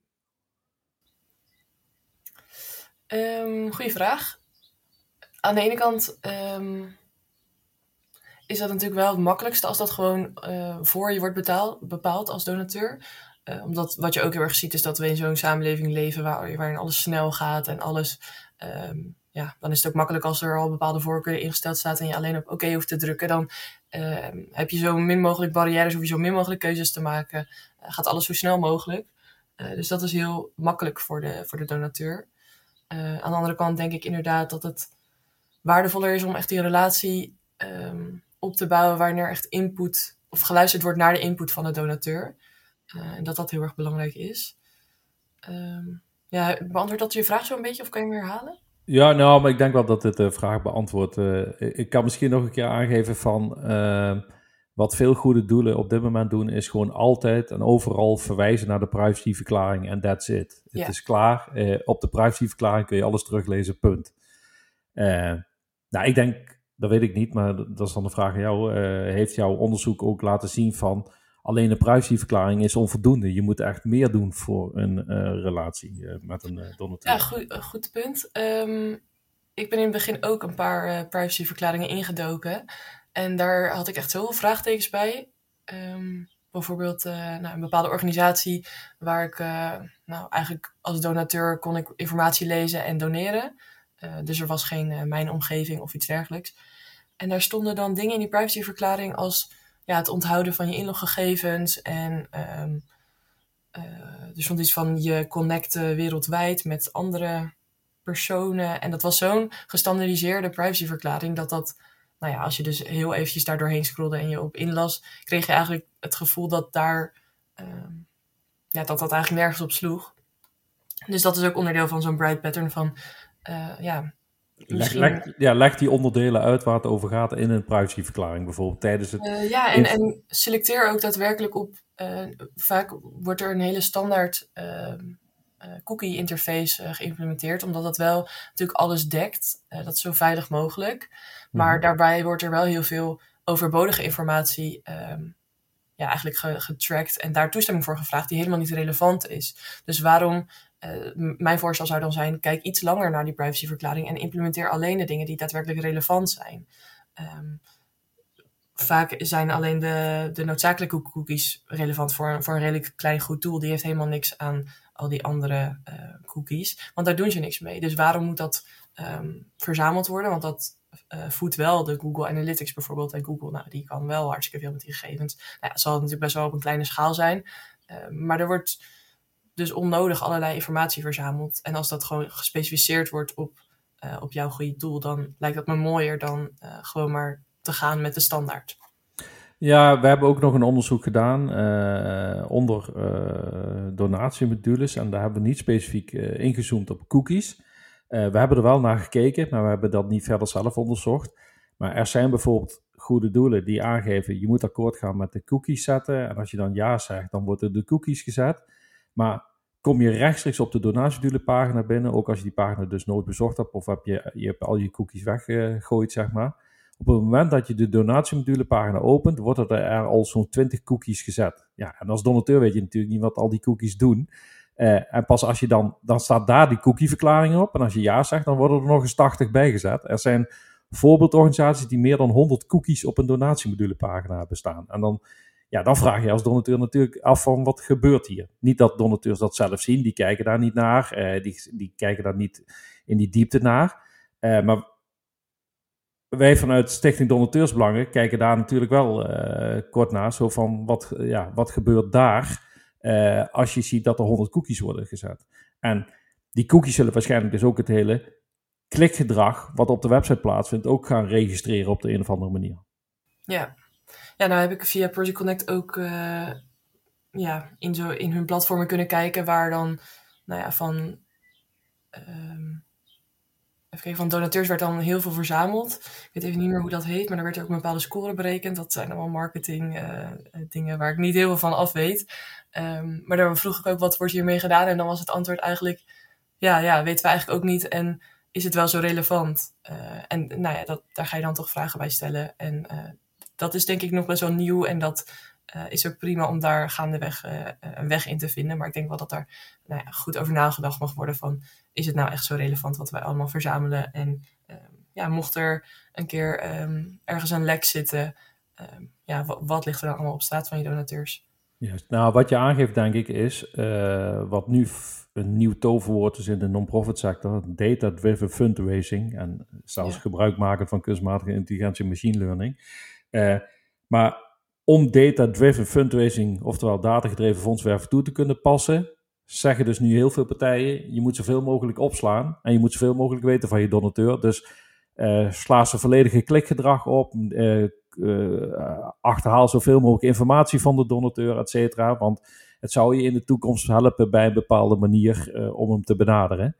Um, goeie vraag. Aan de ene kant um, is dat natuurlijk wel het makkelijkste als dat gewoon uh, voor je wordt betaald, bepaald als donateur. Uh, omdat wat je ook heel erg ziet is dat we in zo'n samenleving leven waar, waarin alles snel gaat en alles um, ja, dan is het ook makkelijk als er al bepaalde voorkeur ingesteld staat en je alleen op oké hoeft te drukken. Dan uh, heb je zo min mogelijk barrières, hoef je zo min mogelijk keuzes te maken. Uh, gaat alles zo snel mogelijk. Dus dat is heel makkelijk voor de, voor de donateur. aan de andere kant denk ik inderdaad dat het waardevoller is om echt die relatie um, op te bouwen waarin er echt input of geluisterd wordt naar de input van de donateur. en dat dat heel erg belangrijk is. Um, ja, beantwoordt dat je vraag zo een beetje of kan je hem herhalen? Ja, nou, maar ik denk wel dat dit de vraag beantwoordt. Uh, ik kan misschien nog een keer aangeven van uh, wat veel goede doelen op dit moment doen, is gewoon altijd en overal verwijzen naar de privacyverklaring en that's it. Ja. Het is klaar. Uh, op de privacyverklaring kun je alles teruglezen, punt. Nou, ik denk, dat weet ik niet, maar dat is dan de vraag aan jou. heeft jouw onderzoek ook laten zien van Alleen de privacyverklaring is onvoldoende. Je moet echt meer doen voor een uh, relatie uh, met een donateur. Ja, goed, goed punt. Um, ik ben in het begin ook een paar privacyverklaringen ingedoken. En daar had ik echt zoveel vraagtekens bij. Um, bijvoorbeeld nou, een bepaalde organisatie waar ik nou, eigenlijk als donateur kon ik informatie lezen en doneren. Dus er was geen mijn omgeving of iets dergelijks. En daar stonden dan dingen in die privacyverklaring als ja, het onthouden van je inloggegevens. En um, uh, er stond iets van je connecten wereldwijd met andere personen. En dat was zo'n gestandardiseerde privacyverklaring dat dat, nou ja, als je dus heel eventjes daar doorheen scrolde en je op inlas, kreeg je eigenlijk het gevoel dat daar, um, ja, dat dat eigenlijk nergens op sloeg. Dus dat is ook onderdeel van zo'n bright pattern van, uh, ja, Leg, leg, ja, leg die onderdelen uit waar het over gaat in een privacyverklaring bijvoorbeeld tijdens het... Uh, ja, en, en, selecteer ook daadwerkelijk op... Uh, vaak wordt er een hele standaard uh, cookie interface geïmplementeerd, omdat dat wel natuurlijk alles dekt. dat is zo veilig mogelijk. Maar mm daarbij wordt er wel heel veel overbodige informatie ehm, ja, eigenlijk getracked en daar toestemming voor gevraagd die helemaal niet relevant is. Dus waarom uh, mijn voorstel zou dan zijn: kijk iets langer naar die privacyverklaring en implementeer alleen de dingen die daadwerkelijk relevant zijn. Um, vaak zijn alleen de, de noodzakelijke cookies relevant voor, voor een redelijk klein goed doel. Die heeft helemaal niks aan al die andere uh, cookies, want daar doen ze niks mee. Dus waarom moet dat um, verzameld worden? Want dat uh, voedt wel de Google Analytics bijvoorbeeld. En Google, nou, die kan wel hartstikke veel met die gegevens. Nou ja, het zal natuurlijk best wel op een kleine schaal zijn. Uh, maar er wordt dus onnodig allerlei informatie verzameld. En als dat gewoon gespecificeerd wordt op, uh, op jouw goede doel, dan lijkt dat me mooier dan uh, gewoon maar te gaan met de standaard. Ja, we hebben ook nog een onderzoek gedaan uh, onder donatiemodules. En daar hebben we niet specifiek ingezoomd op cookies. we hebben er wel naar gekeken, maar we hebben dat niet verder zelf onderzocht. Maar er zijn bijvoorbeeld goede doelen die aangeven, je moet akkoord gaan met de cookies zetten. En als je dan ja zegt, dan worden de cookies gezet. Maar kom je rechtstreeks op de donatiemodulepagina binnen. Ook als je die pagina dus nooit bezocht hebt of heb je, je al je cookies weggegooid, zeg maar. Op het moment dat je de donatiemodulepagina opent, wordt er al zo'n 20 cookies gezet. Ja, en als donateur weet je natuurlijk niet wat al die cookies doen. Uh, en pas als je dan, dan staat daar die cookieverklaring op. En als je ja zegt, dan worden er nog eens 80 bijgezet. Er zijn voorbeeldorganisaties die meer dan 100 cookies op een donatiemodulepagina bestaan. En dan, ja, dan vraag je als donateur natuurlijk af van wat gebeurt hier. Niet dat donateurs dat zelf zien, die kijken daar niet naar. Uh, die, die kijken daar niet in die diepte naar. Uh, maar wij vanuit Stichting Donateursbelangen kijken daar natuurlijk wel uh, kort naar. Zo van, wat, ja, wat gebeurt daar als je ziet dat er 100 cookies worden gezet? En die cookies zullen waarschijnlijk dus ook het hele klikgedrag wat op de website plaatsvindt ook gaan registreren op de een of andere manier. Ja, ja nou heb ik via Project Connect ook uh, ja, in, zo, in hun platformen kunnen kijken waar dan nou ja, van... Um, even kijken, van donateurs werd dan heel veel verzameld. Ik weet even niet meer hoe dat heet, maar er werd ook een bepaalde score berekend. Dat zijn allemaal marketing uh, dingen waar ik niet heel veel van af weet. Um, maar daar vroeg ik ook, wat wordt hiermee gedaan? En dan was het antwoord eigenlijk, ja, ja, weten we eigenlijk ook niet. En is het wel zo relevant? Uh, en nou ja, dat, daar ga je dan toch vragen bij stellen. En dat is denk ik nog best wel nieuw. En dat is ook prima om daar gaandeweg een weg in te vinden. Maar ik denk wel dat daar nou ja, goed over nagedacht mag worden van is het nou echt zo relevant wat wij allemaal verzamelen? En um, ja, mocht er een keer um, ergens een lek zitten, um, ja, wat, wat, ligt er dan allemaal op staat van je donateurs? Juist. Nou, wat je aangeeft, denk ik, is uh, wat nu een nieuw toverwoord is in de non-profit sector: data-driven fundraising. En zelfs ja. gebruik maken van kunstmatige intelligentie en machine learning. Uh, maar om data-driven fundraising, oftewel datagedreven fondswerven, toe te kunnen passen, zeggen dus nu heel veel partijen, je moet zoveel mogelijk opslaan en je moet zoveel mogelijk weten van je donateur. Dus uh, sla ze volledige klikgedrag op, uh, uh, achterhaal zoveel mogelijk informatie van de donateur, et cetera. Want het zou je in de toekomst helpen bij een bepaalde manier om hem te benaderen.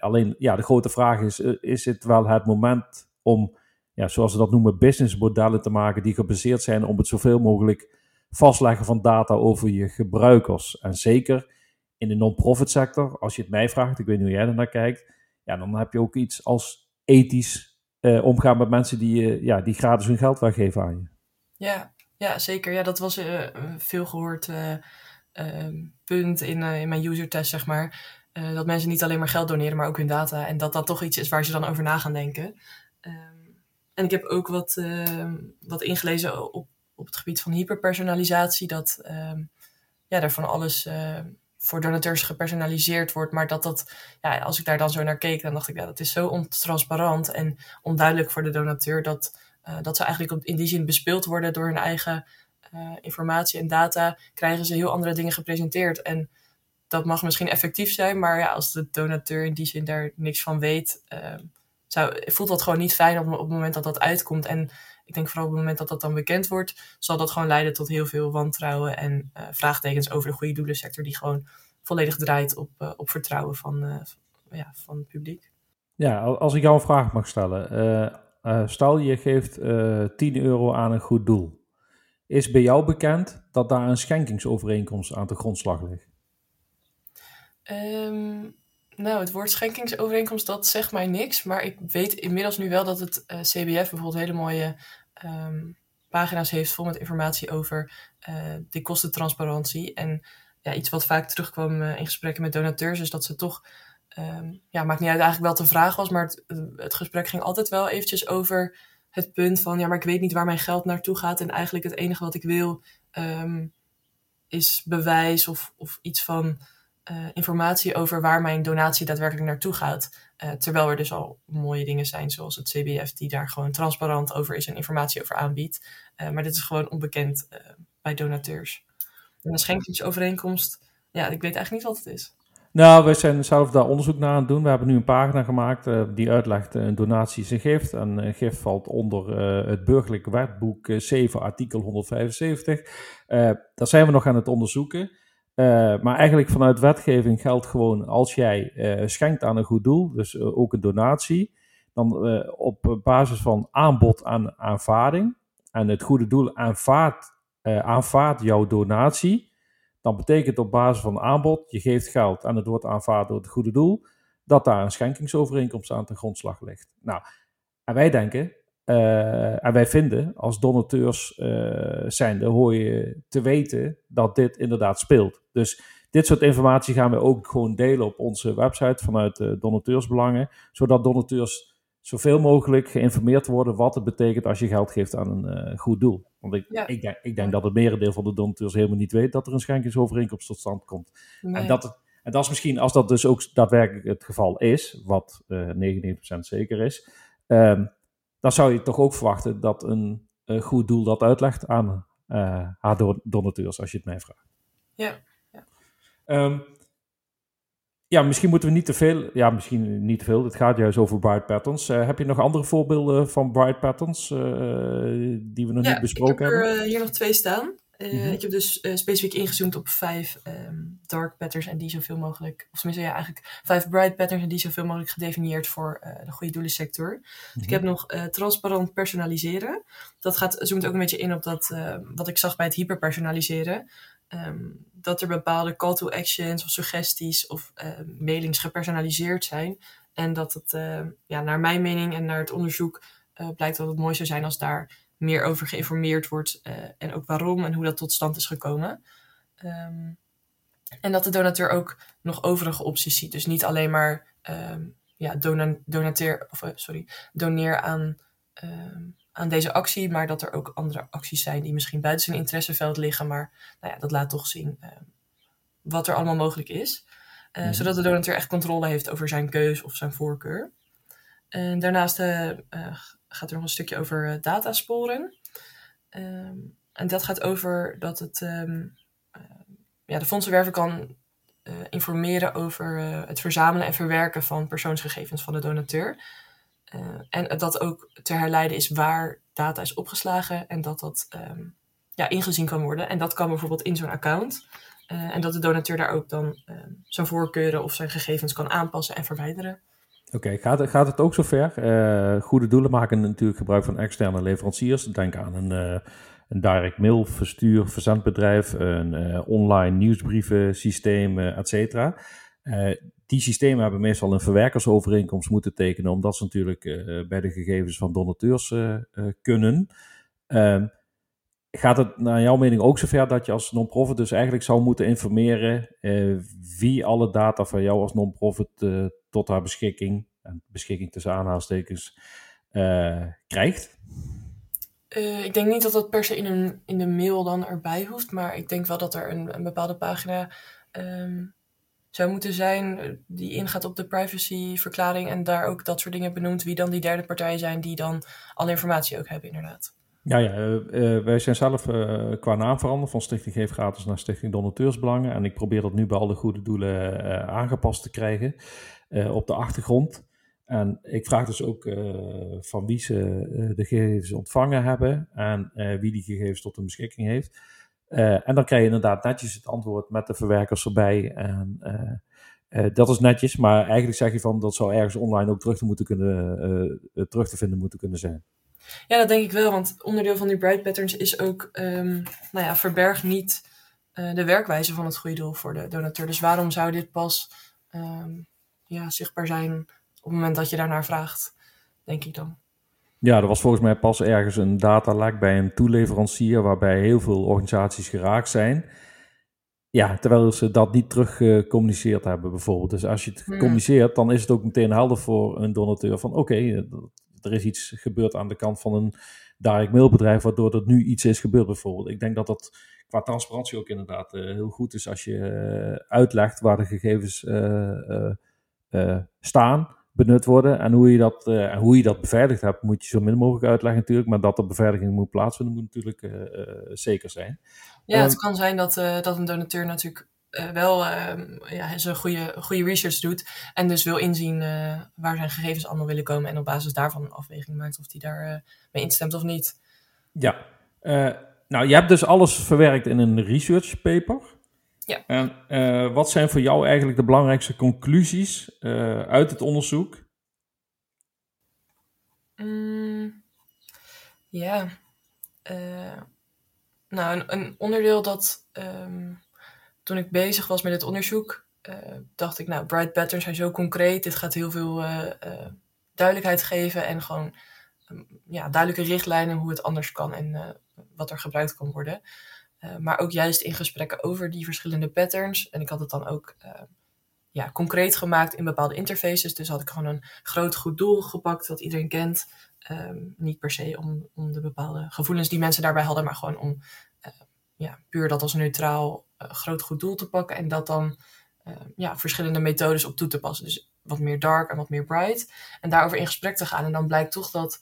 alleen, ja, de grote vraag is, is het wel het moment om, ja, zoals ze dat noemen, businessmodellen te maken die gebaseerd zijn op het zoveel mogelijk vastleggen van data over je gebruikers. En zeker in de non-profit sector, als je het mij vraagt, ik weet niet hoe jij er naar kijkt, ja, dan heb je ook iets als ethisch uh, omgaan met mensen die, uh, ja, die gratis hun geld weggeven aan je. Ja, ja zeker. Ja, dat was een veel gehoord ehm, punt in, in mijn user test, zeg maar. dat mensen niet alleen maar geld doneren, maar ook hun data. En dat dat toch iets is waar ze dan over na gaan denken. En ik heb ook wat, ehm, wat ingelezen op, op het gebied van hyperpersonalisatie. Dat ja, daar van alles voor donateurs gepersonaliseerd wordt. Maar dat dat, ja, als ik daar dan zo naar keek, dan dacht ik, ja, dat is zo ontransparant en onduidelijk voor de donateur. Dat, uh, dat ze eigenlijk in die zin bespeeld worden door hun eigen uh, informatie en data. Krijgen ze heel andere dingen gepresenteerd. En dat mag misschien effectief zijn, maar ja, als de donateur in die zin daar niks van weet, zou, voelt dat gewoon niet fijn op, op het moment dat dat uitkomt. En ik denk vooral op het moment dat dat dan bekend wordt, zal dat gewoon leiden tot heel veel wantrouwen en uh, vraagtekens over de goede doelensector, die gewoon volledig draait op, uh, op vertrouwen van, uh, ja, van het publiek. Ja, als ik jou een vraag mag stellen. stel je geeft 10 euro aan een goed doel. Is bij jou bekend dat daar een schenkingsovereenkomst aan de grondslag ligt? Um, nou, het woord schenkingsovereenkomst, dat zegt mij niks. Maar ik weet inmiddels nu wel dat het uh, CBF bijvoorbeeld hele mooie um, pagina's heeft vol met informatie over uh, die kostentransparantie. En ja, iets wat vaak terugkwam uh, in gesprekken met donateurs, is dat ze toch, um, ja, maakt niet uit eigenlijk wel de vraag was, maar het, het gesprek ging altijd wel eventjes over het punt van, ja, maar ik weet niet waar mijn geld naartoe gaat. En eigenlijk het enige wat ik wil um, is bewijs of, of iets van uh, informatie over waar mijn donatie daadwerkelijk naartoe gaat. Uh, terwijl er dus al mooie dingen zijn, zoals het CBF, die daar gewoon transparant over is en informatie over aanbiedt. Uh, maar dit is gewoon onbekend bij donateurs. En een schenkingsovereenkomst, ja, ik weet eigenlijk niet wat het is. Nou, wij zijn zelf daar onderzoek naar aan het doen. We hebben nu een pagina gemaakt die uitlegt een donatie is een gift. En een gift valt onder het burgerlijk wetboek 7, artikel 175. daar zijn we nog aan het onderzoeken. Uh, maar eigenlijk vanuit wetgeving geldt gewoon als jij uh, schenkt aan een goed doel, dus uh, ook een donatie, dan op basis van aanbod aan aanvaarding en het goede doel aanvaardt, aanvaardt jouw donatie, dan betekent op basis van aanbod, je geeft geld en het wordt aanvaard door het goede doel, dat daar een schenkingsovereenkomst aan ten grondslag ligt. Nou, en wij denken, uh, en wij vinden als donateurs uh, zijnde, hoor je te weten dat dit inderdaad speelt. Dus dit soort informatie gaan we ook gewoon delen op onze website vanuit uh, donateursbelangen, zodat donateurs zoveel mogelijk geïnformeerd worden wat het betekent als je geld geeft aan een uh, goed doel. Want ik, ik, denk, ik denk dat het merendeel van de donateurs helemaal niet weet dat er een schenkingsovereenkomst tot stand komt. Nee. En, dat, en dat is misschien, als dat dus ook daadwerkelijk het geval is, wat uh, 99% zeker is, um, dan zou je toch ook verwachten dat een, een goed doel dat uitlegt aan uh, haar donateurs, als je het mij vraagt. Ja. ja. Um, ja, misschien moeten we niet te veel. Ja, misschien niet te veel. Het gaat juist over bright patterns. Uh, heb je nog andere voorbeelden van bright patterns uh, die we nog ja, niet besproken ik heb hebben? er uh, hier nog twee staan. Mm -hmm. Ik heb dus specifiek ingezoomd op vijf um, dark patterns en die zoveel mogelijk, of tenminste ja, eigenlijk vijf bright patterns en die zoveel mogelijk gedefinieerd voor de goede doelensector. Mm -hmm. dus ik heb nog transparant personaliseren. Dat gaat, zoomt ook een beetje in op dat wat ik zag bij het hyperpersonaliseren. Um, dat er bepaalde call to actions of suggesties of mailings gepersonaliseerd zijn. En dat het, ja, naar mijn mening en naar het onderzoek, blijkt dat het mooi zou zijn als daar meer over geïnformeerd wordt. en ook waarom en hoe dat tot stand is gekomen. Um, en dat de donateur ook nog overige opties ziet. Dus niet alleen maar um, ja, dona donateer, of, sorry, doneer aan aan deze actie, maar dat er ook andere acties zijn die misschien buiten zijn interesseveld liggen. Maar nou ja, dat laat toch zien wat er allemaal mogelijk is. Uh, mm. Zodat de donateur echt controle heeft over zijn keus of zijn voorkeur. En daarnaast gaat er nog een stukje over datasporen. Um, en dat gaat over dat het, um, ja, de fondsenwerver kan informeren over het verzamelen en verwerken van persoonsgegevens van de donateur. En dat ook te herleiden is waar data is opgeslagen en dat dat um, ja, ingezien kan worden. En dat kan bijvoorbeeld in zo'n account. En dat de donateur daar ook dan zijn voorkeuren of zijn gegevens kan aanpassen en verwijderen. Oké, gaat, gaat het ook zover? Uh, goede doelen maken natuurlijk gebruik van externe leveranciers. Denk aan een, een direct mail verstuur, verzendbedrijf, een online nieuwsbrieven systeem, et die systemen hebben meestal een verwerkersovereenkomst moeten tekenen, omdat ze natuurlijk bij de gegevens van donateurs kunnen. Ehm, gaat het naar jouw mening ook zover dat je als non-profit dus eigenlijk zou moeten informeren wie alle data van jou als non-profit tot haar beschikking, en beschikking tussen aanhaalstekens, krijgt? ik denk niet dat dat per se in, een, in de mail dan erbij hoeft, maar ik denk wel dat er een, een bepaalde pagina um, zou moeten zijn die ingaat op de privacyverklaring en daar ook dat soort dingen benoemt, wie dan die derde partijen zijn die dan alle informatie ook hebben, inderdaad. Ja, ja uh, wij zijn zelf uh, qua naam veranderd van Stichting Geef Gratis naar Stichting Donateursbelangen. En ik probeer dat nu bij alle goede doelen aangepast te krijgen op de achtergrond. En ik vraag dus ook van wie ze de gegevens ontvangen hebben en wie die gegevens tot hun beschikking heeft. En dan krijg je inderdaad netjes het antwoord met de verwerkers erbij. En dat is netjes, maar eigenlijk zeg je van dat zou ergens online ook terug te, moeten kunnen, terug te vinden moeten kunnen zijn. Ja, dat denk ik wel, want onderdeel van die bright patterns is ook, um, nou ja, verberg niet de werkwijze van het goede doel voor de donateur. Dus waarom zou dit pas um, ja, zichtbaar zijn op het moment dat je daarnaar vraagt, denk ik dan. Ja, er was volgens mij pas ergens een datalek bij een toeleverancier waarbij heel veel organisaties geraakt zijn. Ja, terwijl ze dat niet terug gecommuniceerd hebben bijvoorbeeld. Dus als je het communiceert, dan is het ook meteen helder voor een donateur van oké, okay, er is iets gebeurd aan de kant van een direct mailbedrijf waardoor er nu iets is gebeurd bijvoorbeeld. Ik denk dat dat qua transparantie ook inderdaad uh, heel goed is als je uh, uitlegt waar de gegevens uh, staan benut worden. En hoe je dat, uh, hoe je dat beveiligd hebt, moet je zo min mogelijk uitleggen natuurlijk. Maar dat de beveiliging moet plaatsvinden, moet natuurlijk uh, uh, zeker zijn. Ja, het kan zijn dat, dat een donateur natuurlijk wel ehm, ja, zijn goede, goede research doet. En dus wil inzien waar zijn gegevens allemaal willen komen. En op basis daarvan een afweging maakt of die daar mee instemt of niet. Ja, nou je hebt dus alles verwerkt in een research paper. Ja. En wat zijn voor jou eigenlijk de belangrijkste conclusies uit het onderzoek? Mm, ja. Uh, nou, een, een, onderdeel dat um, toen ik bezig was met het onderzoek, dacht ik, nou, bright patterns zijn zo concreet. Dit gaat heel veel duidelijkheid geven en gewoon ehm, ja, duidelijke richtlijnen hoe het anders kan en wat er gebruikt kan worden. maar ook juist in gesprekken over die verschillende patterns. En ik had het dan ook ja, concreet gemaakt in bepaalde interfaces. Dus had ik gewoon een groot goed doel gepakt dat iedereen kent. Ehm, niet per se om, om de bepaalde gevoelens die mensen daarbij hadden, maar gewoon om ja, puur dat als neutraal uh, groot goed doel te pakken en dat dan uh, ja, verschillende methodes op toe te passen. Dus wat meer dark en wat meer bright. En daarover in gesprek te gaan. En dan blijkt toch dat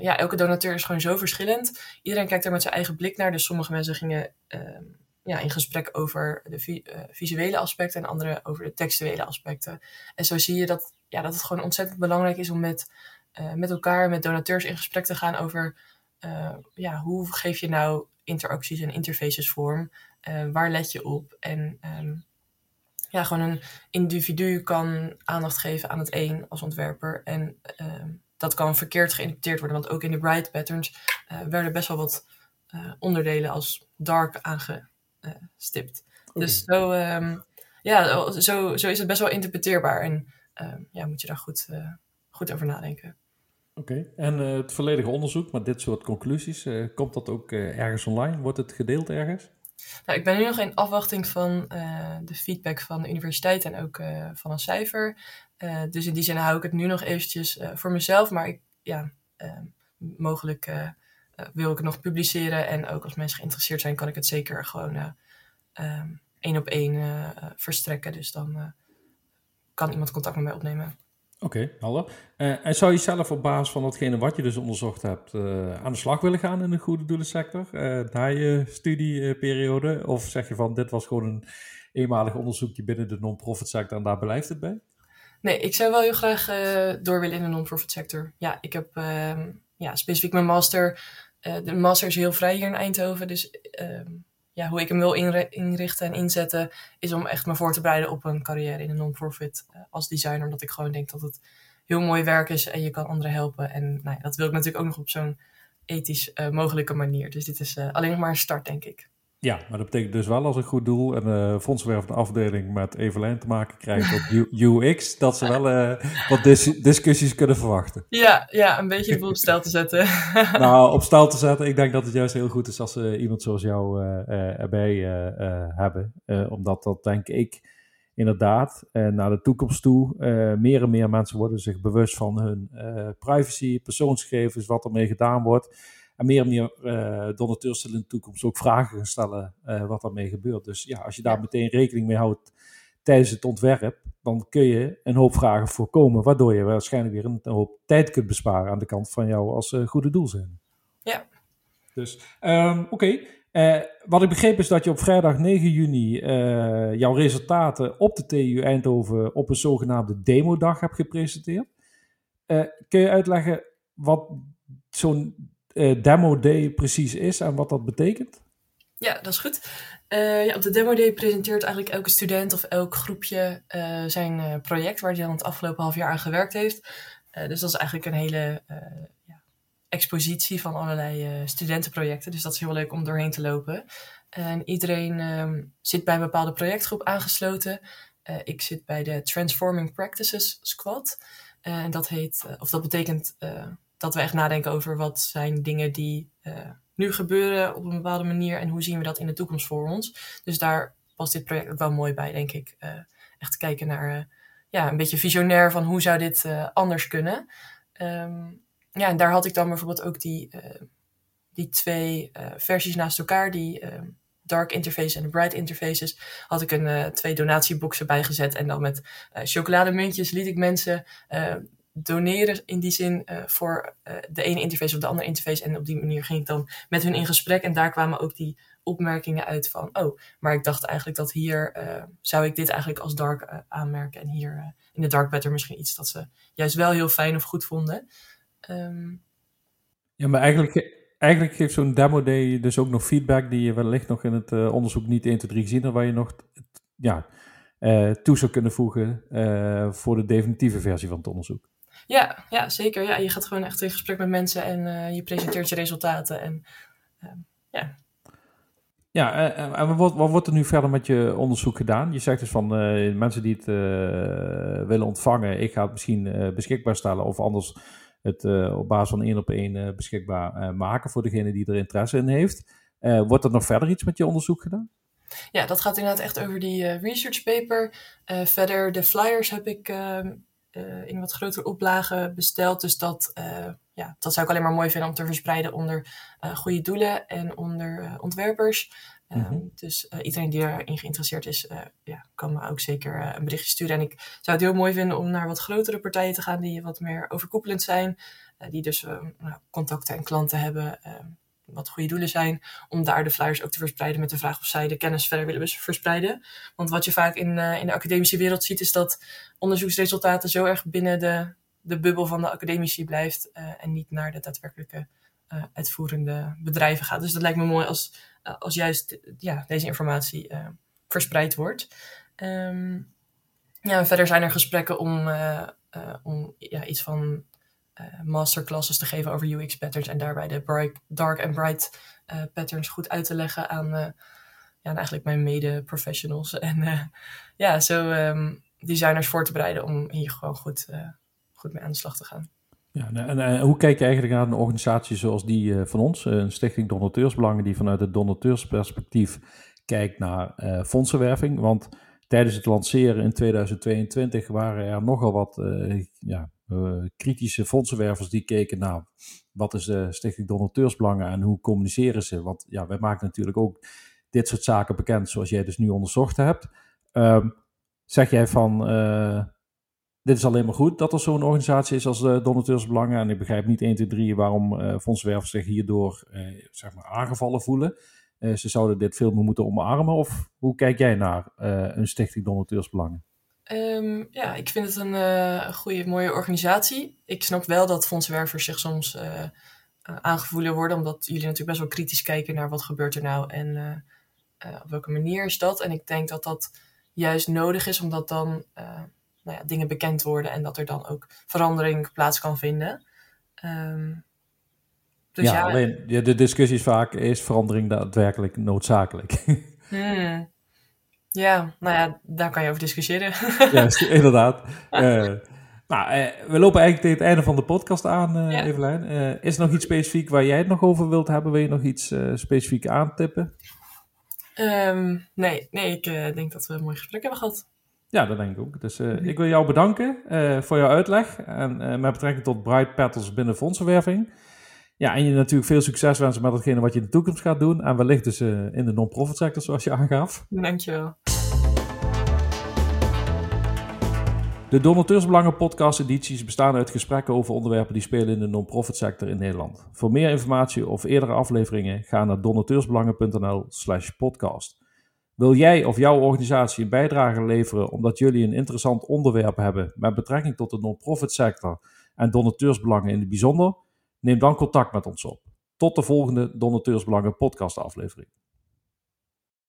ja, elke donateur is gewoon zo verschillend. Iedereen kijkt er met zijn eigen blik naar. Dus sommige mensen gingen ehm, ja, in gesprek over de visuele aspecten en andere over de textuele aspecten. En zo zie je dat, ja, dat het gewoon ontzettend belangrijk is om met, met elkaar, met donateurs in gesprek te gaan over ja, hoe geef je nou interacties en interfaces vorm? waar let je op? En um, ja, gewoon een individu kan aandacht geven aan het een als ontwerper. En ehm, dat kan verkeerd geïnterpreteerd worden, want ook in de bright patterns werden best wel wat onderdelen als dark aange uh, stipt. Dus zo, um, ja, zo, zo is het best wel interpreteerbaar. En ja, moet je daar goed, goed over nadenken. Oké, en uh, het volledige onderzoek met dit soort conclusies, komt dat ook ergens online? Wordt het gedeeld ergens? Nou, ik ben nu nog in afwachting van de feedback van de universiteit en ook van een cijfer. dus in die zin hou ik het nu nog eventjes voor mezelf. Maar ik, ja, ehm, mogelijk wil ik het nog publiceren. En ook als mensen geïnteresseerd zijn, kan ik het zeker gewoon um, één op één verstrekken. Dus dan kan iemand contact met mij opnemen. Oké, hallo. en zou je zelf op basis van datgene wat je dus onderzocht hebt aan de slag willen gaan in de goede doelensector na je studieperiode? Of zeg je van dit was gewoon een eenmalig onderzoekje binnen de non-profit sector en daar blijft het bij? Nee, ik zou wel heel graag door willen in de non-profit sector. Ja, ik heb ehm, ja, specifiek mijn master de master is heel vrij hier in Eindhoven. Dus uh, ja, hoe ik hem wil inrichten en inzetten, is om echt me voor te bereiden op een carrière in een non-profit uh, als designer. Omdat ik gewoon denk dat het heel mooi werk is en je kan anderen helpen. En nou ja, dat wil ik natuurlijk ook nog op zo'n ethisch uh, mogelijke manier. Dus dit is alleen nog maar een start, denk ik. Ja, maar dat betekent dus wel als een goed doel en uh, fondswervende afdeling met Evelijn te maken krijgt op UX, [LAUGHS] dat ze wel uh, wat dis discussies kunnen verwachten. Ja, ja een beetje op stel te zetten. [LAUGHS] nou, op stel te zetten, ik denk dat het juist heel goed is als ze iemand zoals jou uh, erbij hebben. omdat dat denk ik inderdaad naar de toekomst toe meer en meer mensen worden zich bewust van hun privacy, persoonsgegevens, wat ermee gedaan wordt. En meer en meer uh, donateurs zullen in de toekomst ook vragen gaan stellen uh, wat daarmee gebeurt. Dus ja, als je daar meteen rekening mee houdt tijdens het ontwerp, dan kun je een hoop vragen voorkomen, waardoor je waarschijnlijk weer een, hoop tijd kunt besparen aan de kant van jou als uh, goede doelzin. Ja. Dus um, oké. Okay. wat ik begreep is dat je op vrijdag 9 juni jouw resultaten op de TU Eindhoven op een zogenaamde demodag hebt gepresenteerd. kun je uitleggen wat zo'n Demo Day precies is en wat dat betekent? Ja, dat is goed. Uh, ja, op de Demo Day presenteert eigenlijk elke student of elk groepje uh, zijn project waar hij dan het afgelopen half jaar aan gewerkt heeft. dus dat is eigenlijk een hele ja, expositie van allerlei studentenprojecten. Dus dat is heel leuk om doorheen te lopen. En iedereen um, zit bij een bepaalde projectgroep aangesloten. ik zit bij de Transforming Practices Squad. En dat heet, of dat betekent dat we echt nadenken over wat zijn dingen die uh, nu gebeuren op een bepaalde manier en hoe zien we dat in de toekomst voor ons. Dus daar past dit project ook wel mooi bij, denk ik. Uh, echt kijken naar uh, ja, een beetje visionair van hoe zou dit anders kunnen. Um, ja, en daar had ik dan bijvoorbeeld ook die, die twee versies naast elkaar, die ehm, dark interface en de bright interfaces, had ik een, twee donatieboxen bijgezet. En dan met chocolademuntjes liet ik mensen doneren in die zin uh, voor uh, de ene interface of de andere interface. En op die manier ging ik dan met hun in gesprek. En daar kwamen ook die opmerkingen uit van, oh, maar ik dacht eigenlijk dat hier uh, zou ik dit eigenlijk als dark aanmerken. En hier in de dark better misschien iets dat ze juist wel heel fijn of goed vonden. Um, ja, maar eigenlijk, eigenlijk geeft zo'n demo day dus ook nog feedback die je wellicht nog in het onderzoek niet 1, 2, 3 gezien hebt, waar je nog ja, toe zou kunnen voegen voor de definitieve versie van het onderzoek. Ja, ja, zeker. Ja, je gaat gewoon echt in gesprek met mensen en uh, je presenteert je resultaten. En uh, ja. Ja, en wat, wat, wordt er nu verder met je onderzoek gedaan? Je zegt dus van mensen die het willen ontvangen, ik ga het misschien beschikbaar stellen of anders het op basis van één op één beschikbaar maken voor degene die er interesse in heeft. wordt er nog verder iets met je onderzoek gedaan? Ja, dat gaat inderdaad echt over die research paper. verder, de flyers heb ik ehm, uh, in wat grotere oplagen besteld. Dus dat, uh, ja, dat zou ik alleen maar mooi vinden om te verspreiden onder uh, goede doelen en onder ontwerpers. Mm -hmm. Dus iedereen die erin geïnteresseerd is, ja, kan me ook zeker een berichtje sturen. En ik zou het heel mooi vinden om naar wat grotere partijen te gaan die wat meer overkoepelend zijn. die dus nou, contacten en klanten hebben ehm, wat goede doelen zijn, om daar de flyers ook te verspreiden met de vraag of zij de kennis verder willen verspreiden. Want wat je vaak in, uh, in de academische wereld ziet, is dat onderzoeksresultaten zo erg binnen de, de bubbel van de academici blijft uh, en niet naar de daadwerkelijke uh, uitvoerende bedrijven gaat. Dus dat lijkt me mooi als, als juist ja, deze informatie verspreid wordt. Um, ja, verder zijn er gesprekken om, om ja, iets van masterclasses te geven over UX patterns en daarbij de bright, dark en bright uh, patterns goed uit te leggen aan, uh, ja, eigenlijk mijn mede-professionals. [LAUGHS] En ja, zo um, designers voor te bereiden om hier gewoon goed, goed mee aan de slag te gaan. Ja, en, hoe kijk je eigenlijk naar een organisatie zoals die van ons, een Stichting Donateursbelangen, die vanuit het donateursperspectief kijkt naar fondsenwerving? Want tijdens het lanceren in 2022 waren er nogal wat ja, uh, kritische fondsenwervers die keken naar wat is de Stichting Donateursbelangen en hoe communiceren ze. Want ja, wij maken natuurlijk ook dit soort zaken bekend zoals jij dus nu onderzocht hebt. Um, zeg jij van, uh, dit is alleen maar goed dat er zo'n organisatie is als de Donateursbelangen. En ik begrijp niet 1, 2, 3 waarom uh, zich hierdoor zeg maar aangevallen voelen. ze zouden dit veel meer moeten omarmen. Of hoe kijk jij naar een Stichting Donateursbelangen? Um, ja, ik vind het een uh, goede, mooie organisatie. Ik snap wel dat fondsenwervers zich soms uh, uh, aangevoelen worden, omdat jullie natuurlijk best wel kritisch kijken naar wat gebeurt er nou en op welke manier is dat. En ik denk dat dat juist nodig is, omdat dan nou ja, dingen bekend worden en dat er dan ook verandering plaats kan vinden. Um, dus ja, ja, alleen de discussie is vaak, is verandering daadwerkelijk noodzakelijk? [LAUGHS] Hmm. Ja, nou ja, daar kan je over discussiëren. ja, [LAUGHS] inderdaad. Uh, nou, uh, we lopen eigenlijk tegen het einde van de podcast aan, uh, ja. Evelijn. is er nog iets specifiek waar jij het nog over wilt hebben? Wil je nog iets specifiek aantippen? Um, nee, nee, ik denk dat we een mooi gesprek hebben gehad. Ja, dat denk ik ook. Dus mm-hmm. ik wil jou bedanken voor jouw uitleg. En met betrekking tot Bright Petals binnen fondsenwerving. Ja, en je natuurlijk veel succes wensen met datgene wat je in de toekomst gaat doen. En wellicht dus uh, in de non-profit sector, zoals je aangaf. Dankjewel. De Donateursbelangen podcast edities bestaan uit gesprekken over onderwerpen die spelen in de non-profit sector in Nederland. Voor meer informatie of eerdere afleveringen ga naar donateursbelangen.nl slash podcast. Wil jij of jouw organisatie een bijdrage leveren omdat jullie een interessant onderwerp hebben met betrekking tot de non-profit sector en donateursbelangen in het bijzonder? Neem dan contact met ons op. Tot de volgende Donateursbelangen podcast aflevering.